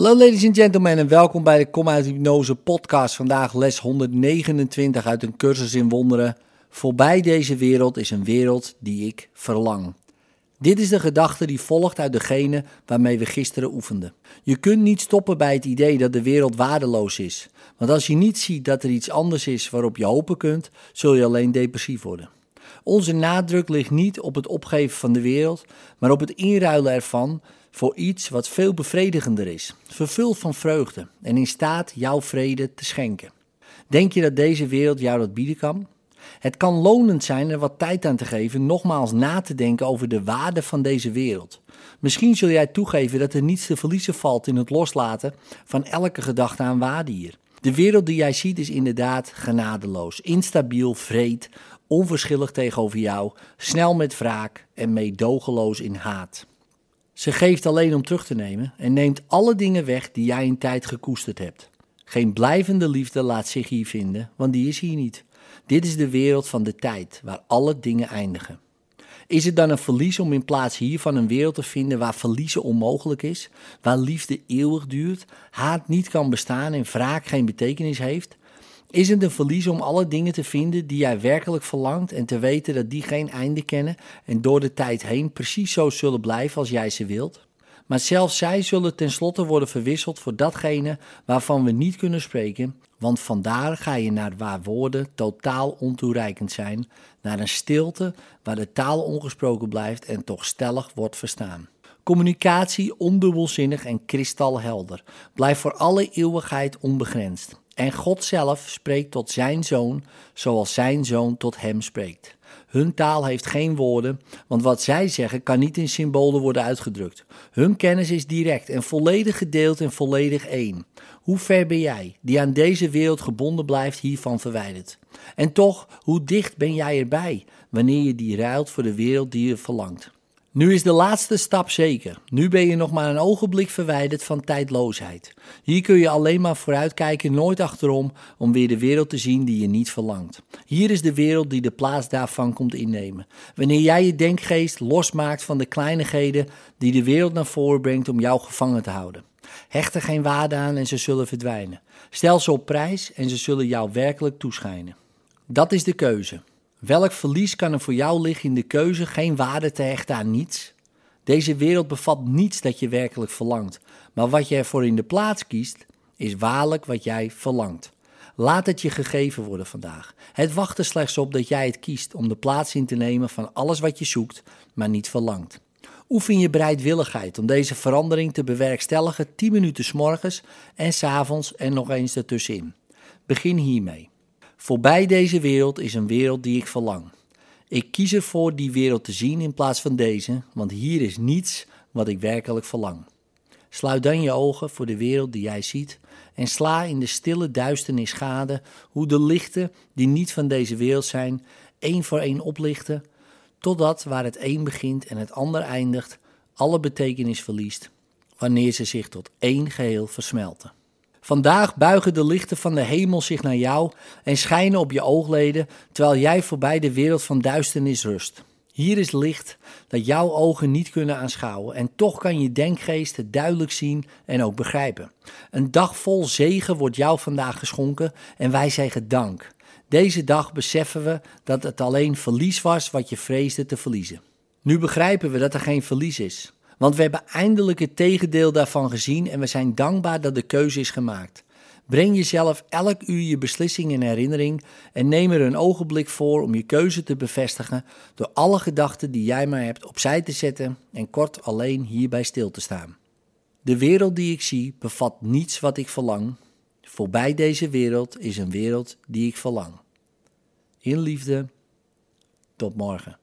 Hallo ladies and gentlemen en welkom bij de Kom uit Hypnose podcast. Vandaag les 129 uit een cursus in wonderen. Voorbij deze wereld is een wereld die ik verlang. Dit is de gedachte die volgt uit degene waarmee we gisteren oefenden. Je kunt niet stoppen bij het idee dat de wereld waardeloos is. Want als je niet ziet dat er iets anders is waarop je hopen kunt, zul je alleen depressief worden. Onze nadruk ligt niet op het opgeven van de wereld, maar op het inruilen ervan voor iets wat veel bevredigender is, vervuld van vreugde en in staat jouw vrede te schenken. Denk je dat deze wereld jou dat bieden kan? Het kan lonend zijn er wat tijd aan te geven, nogmaals na te denken over de waarde van deze wereld. Misschien zul jij toegeven dat er niets te verliezen valt in het loslaten van elke gedachte aan waarde hier. De wereld die jij ziet is inderdaad genadeloos, instabiel, vreed, onverschillig tegenover jou, snel met wraak en meedogenloos in haat. Ze geeft alleen om terug te nemen en neemt alle dingen weg die jij in tijd gekoesterd hebt. Geen blijvende liefde laat zich hier vinden, want die is hier niet. Dit is de wereld van de tijd, waar alle dingen eindigen. Is het dan een verlies om in plaats hiervan een wereld te vinden waar verliezen onmogelijk is, waar liefde eeuwig duurt, haat niet kan bestaan en wraak geen betekenis heeft? Is het een verlies om alle dingen te vinden die jij werkelijk verlangt en te weten dat die geen einde kennen en door de tijd heen precies zo zullen blijven als jij ze wilt? Maar zelfs zij zullen tenslotte worden verwisseld voor datgene waarvan we niet kunnen spreken, want vandaar ga je naar waar woorden totaal ontoereikend zijn, naar een stilte waar de taal ongesproken blijft en toch stellig wordt verstaan. Communicatie ondubbelzinnig en kristalhelder, blijft voor alle eeuwigheid onbegrensd. En God zelf spreekt tot zijn zoon zoals zijn zoon tot hem spreekt. Hun taal heeft geen woorden, want wat zij zeggen kan niet in symbolen worden uitgedrukt. Hun kennis is direct en volledig gedeeld en volledig één. Hoe ver ben jij, die aan deze wereld gebonden blijft, hiervan verwijderd? En toch, hoe dicht ben jij erbij, wanneer je die ruilt voor de wereld die je verlangt? Nu is de laatste stap zeker. Nu ben je nog maar een ogenblik verwijderd van tijdloosheid. Hier kun je alleen maar vooruitkijken, nooit achterom, om weer de wereld te zien die je niet verlangt. Hier is de wereld die de plaats daarvan komt innemen. Wanneer jij je denkgeest losmaakt van de kleinigheden die de wereld naar voren brengt om jou gevangen te houden. Hecht er geen waarde aan en ze zullen verdwijnen. Stel ze op prijs en ze zullen jou werkelijk toeschijnen. Dat is de keuze. Welk verlies kan er voor jou liggen in de keuze geen waarde te hechten aan niets? Deze wereld bevat niets dat je werkelijk verlangt, maar wat je ervoor in de plaats kiest, is waarlijk wat jij verlangt. Laat het je gegeven worden vandaag. Het wacht er slechts op dat jij het kiest om de plaats in te nemen van alles wat je zoekt, maar niet verlangt. Oefen je bereidwilligheid om deze verandering te bewerkstelligen 10 minuten s morgens en s avonds en nog eens ertussenin. Begin hiermee. Voorbij deze wereld is een wereld die ik verlang. Ik kies ervoor die wereld te zien in plaats van deze, want hier is niets wat ik werkelijk verlang. Sluit dan je ogen voor de wereld die jij ziet en sla in de stille duisternis gade hoe de lichten die niet van deze wereld zijn, één voor één oplichten, totdat waar het een begint en het ander eindigt, alle betekenis verliest, wanneer ze zich tot één geheel versmelten. Vandaag buigen de lichten van de hemel zich naar jou en schijnen op je oogleden, terwijl jij voorbij de wereld van duisternis rust. Hier is licht dat jouw ogen niet kunnen aanschouwen en toch kan je denkgeest het duidelijk zien en ook begrijpen. Een dag vol zegen wordt jou vandaag geschonken en wij zeggen dank. Deze dag beseffen we dat het alleen verlies was wat je vreesde te verliezen. Nu begrijpen we dat er geen verlies is. Want we hebben eindelijk het tegendeel daarvan gezien en we zijn dankbaar dat de keuze is gemaakt. Breng jezelf elk uur je beslissing in herinnering en neem er een ogenblik voor om je keuze te bevestigen door alle gedachten die jij maar hebt opzij te zetten en kort alleen hierbij stil te staan. De wereld die ik zie bevat niets wat ik verlang. Voorbij deze wereld is een wereld die ik verlang. In liefde, tot morgen.